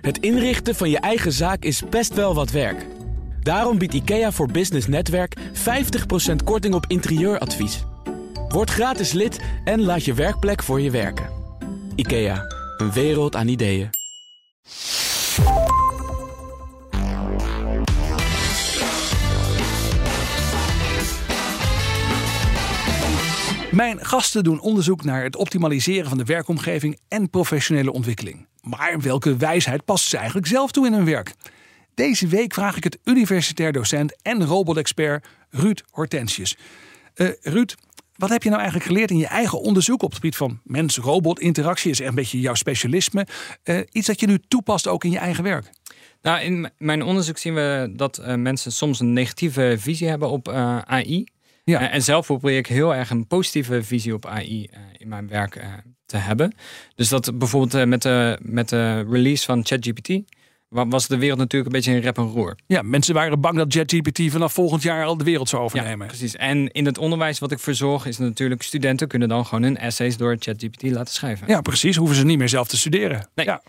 Het inrichten van je eigen zaak is best wel wat werk. Daarom biedt IKEA voor Business Netwerk 50% korting op interieuradvies. Word gratis lid en laat je werkplek voor je werken. IKEA, een wereld aan ideeën. Mijn gasten doen onderzoek naar het optimaliseren van de werkomgeving en professionele ontwikkeling. Maar welke wijsheid past ze eigenlijk zelf toe in hun werk? Deze week vraag ik het universitair docent en robotexpert Ruud Hortensius. Uh, Ruud, wat heb je nou eigenlijk geleerd in je eigen onderzoek op het gebied van mens-robot interactie? Is echt een beetje jouw specialisme. Uh, iets dat je nu toepast ook in je eigen werk? Nou, in mijn onderzoek zien we dat uh, mensen soms een negatieve visie hebben op AI. Ja. en zelf probeer ik heel erg een positieve visie op AI in mijn werk te hebben. Dus dat bijvoorbeeld met, de, met de release van ChatGPT was de wereld natuurlijk een beetje in rep en roer. Ja, mensen waren bang dat ChatGPT vanaf volgend jaar al de wereld zou overnemen. Ja, precies. En in het onderwijs wat ik verzorg is natuurlijk studenten kunnen dan gewoon hun essays door ChatGPT laten schrijven. Ja, precies. Hoeven ze niet meer zelf te studeren. Nee. Ja.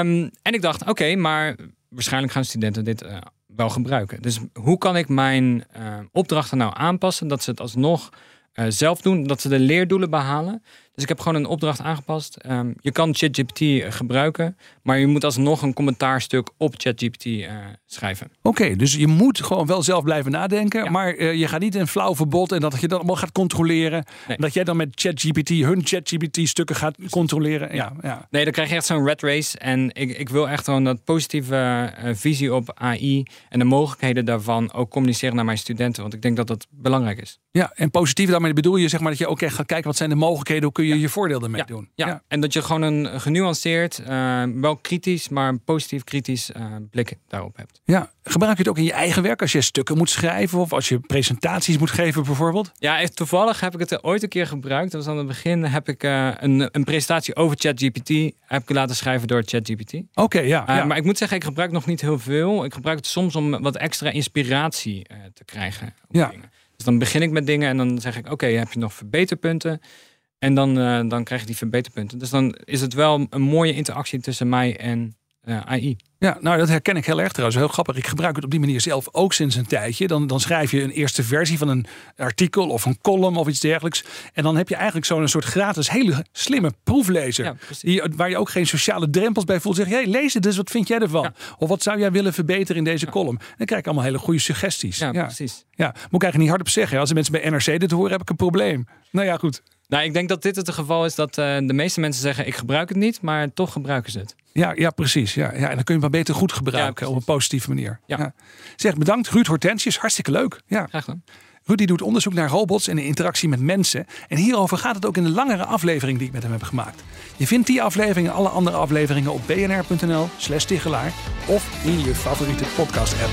Um, en ik dacht, oké, maar waarschijnlijk gaan studenten dit uh, wel gebruiken. Dus hoe kan ik mijn uh, opdrachten nou aanpassen dat ze het alsnog uh, zelf doen, dat ze de leerdoelen behalen? Dus ik heb gewoon een opdracht aangepast. Um, je kan ChatGPT gebruiken, maar je moet alsnog een commentaarstuk op ChatGPT uh, schrijven. Oké, dus je moet gewoon wel zelf blijven nadenken, ja. maar uh, je gaat niet een flauw verbod en dat je dat allemaal gaat controleren. Nee. Dat jij dan met ChatGPT hun ChatGPT-stukken gaat controleren. Ja, ja. Nee, dan krijg je echt zo'n red race. En ik, ik wil echt gewoon dat positieve uh, visie op AI en de mogelijkheden daarvan ook communiceren naar mijn studenten. Want ik denk dat dat belangrijk is. Ja, en positief daarmee bedoel je zeg maar dat je ook echt gaat kijken wat zijn de mogelijkheden, hoe kun je ja. je voordeel ermee doen. Ja. en dat je gewoon een genuanceerd, uh, wel kritisch, maar een positief kritisch uh, blik daarop hebt. Ja, gebruik je het ook in je eigen werk als je stukken moet schrijven of als je presentaties moet geven bijvoorbeeld? Ja, toevallig heb ik het er ooit een keer gebruikt. Dat was aan het begin heb ik uh, een, een presentatie over ChatGPT heb ik laten schrijven door ChatGPT. Oké, okay, ja, ja. Maar ik moet zeggen, ik gebruik nog niet heel veel. Ik gebruik het soms om wat extra inspiratie te krijgen. Ja. Dingen. Dus dan begin ik met dingen en dan zeg ik: Oké, okay, heb je nog verbeterpunten? En dan, uh, dan krijg je die verbeterpunten. Dus dan is het wel een mooie interactie tussen mij en uh, AI. Ja, nou dat herken ik heel erg trouwens. Heel grappig. Ik gebruik het op die manier zelf ook sinds een tijdje. Dan, dan schrijf je een eerste versie van een artikel of een column of iets dergelijks. En dan heb je eigenlijk zo'n soort gratis hele slimme proeflezer. Ja, die, waar je ook geen sociale drempels bij voelt. Zeg, hey, lees het dus, wat vind jij ervan? Ja. Of wat zou jij willen verbeteren in deze column? Dan krijg ik allemaal hele goede suggesties. Ja, precies. Ja, moet ik eigenlijk niet hardop zeggen. Als de mensen bij NRC dit horen, heb ik een probleem. Nou ja, goed. Nou, ik denk dat dit het geval is dat uh, de meeste mensen zeggen: ik gebruik het niet, maar toch gebruiken ze het. Ja, ja precies. Ja, ja, en dan kun je het maar beter goed gebruiken ja, op een positieve manier. Ja. Ja. Zeg, bedankt Ruud Hortensius. Hartstikke leuk. Ja. Graag gedaan. Die doet onderzoek naar robots en de interactie met mensen. En hierover gaat het ook in de langere aflevering die ik met hem heb gemaakt. Je vindt die aflevering en alle andere afleveringen op bnr.nl slash Tichelaar of in je favoriete podcast app.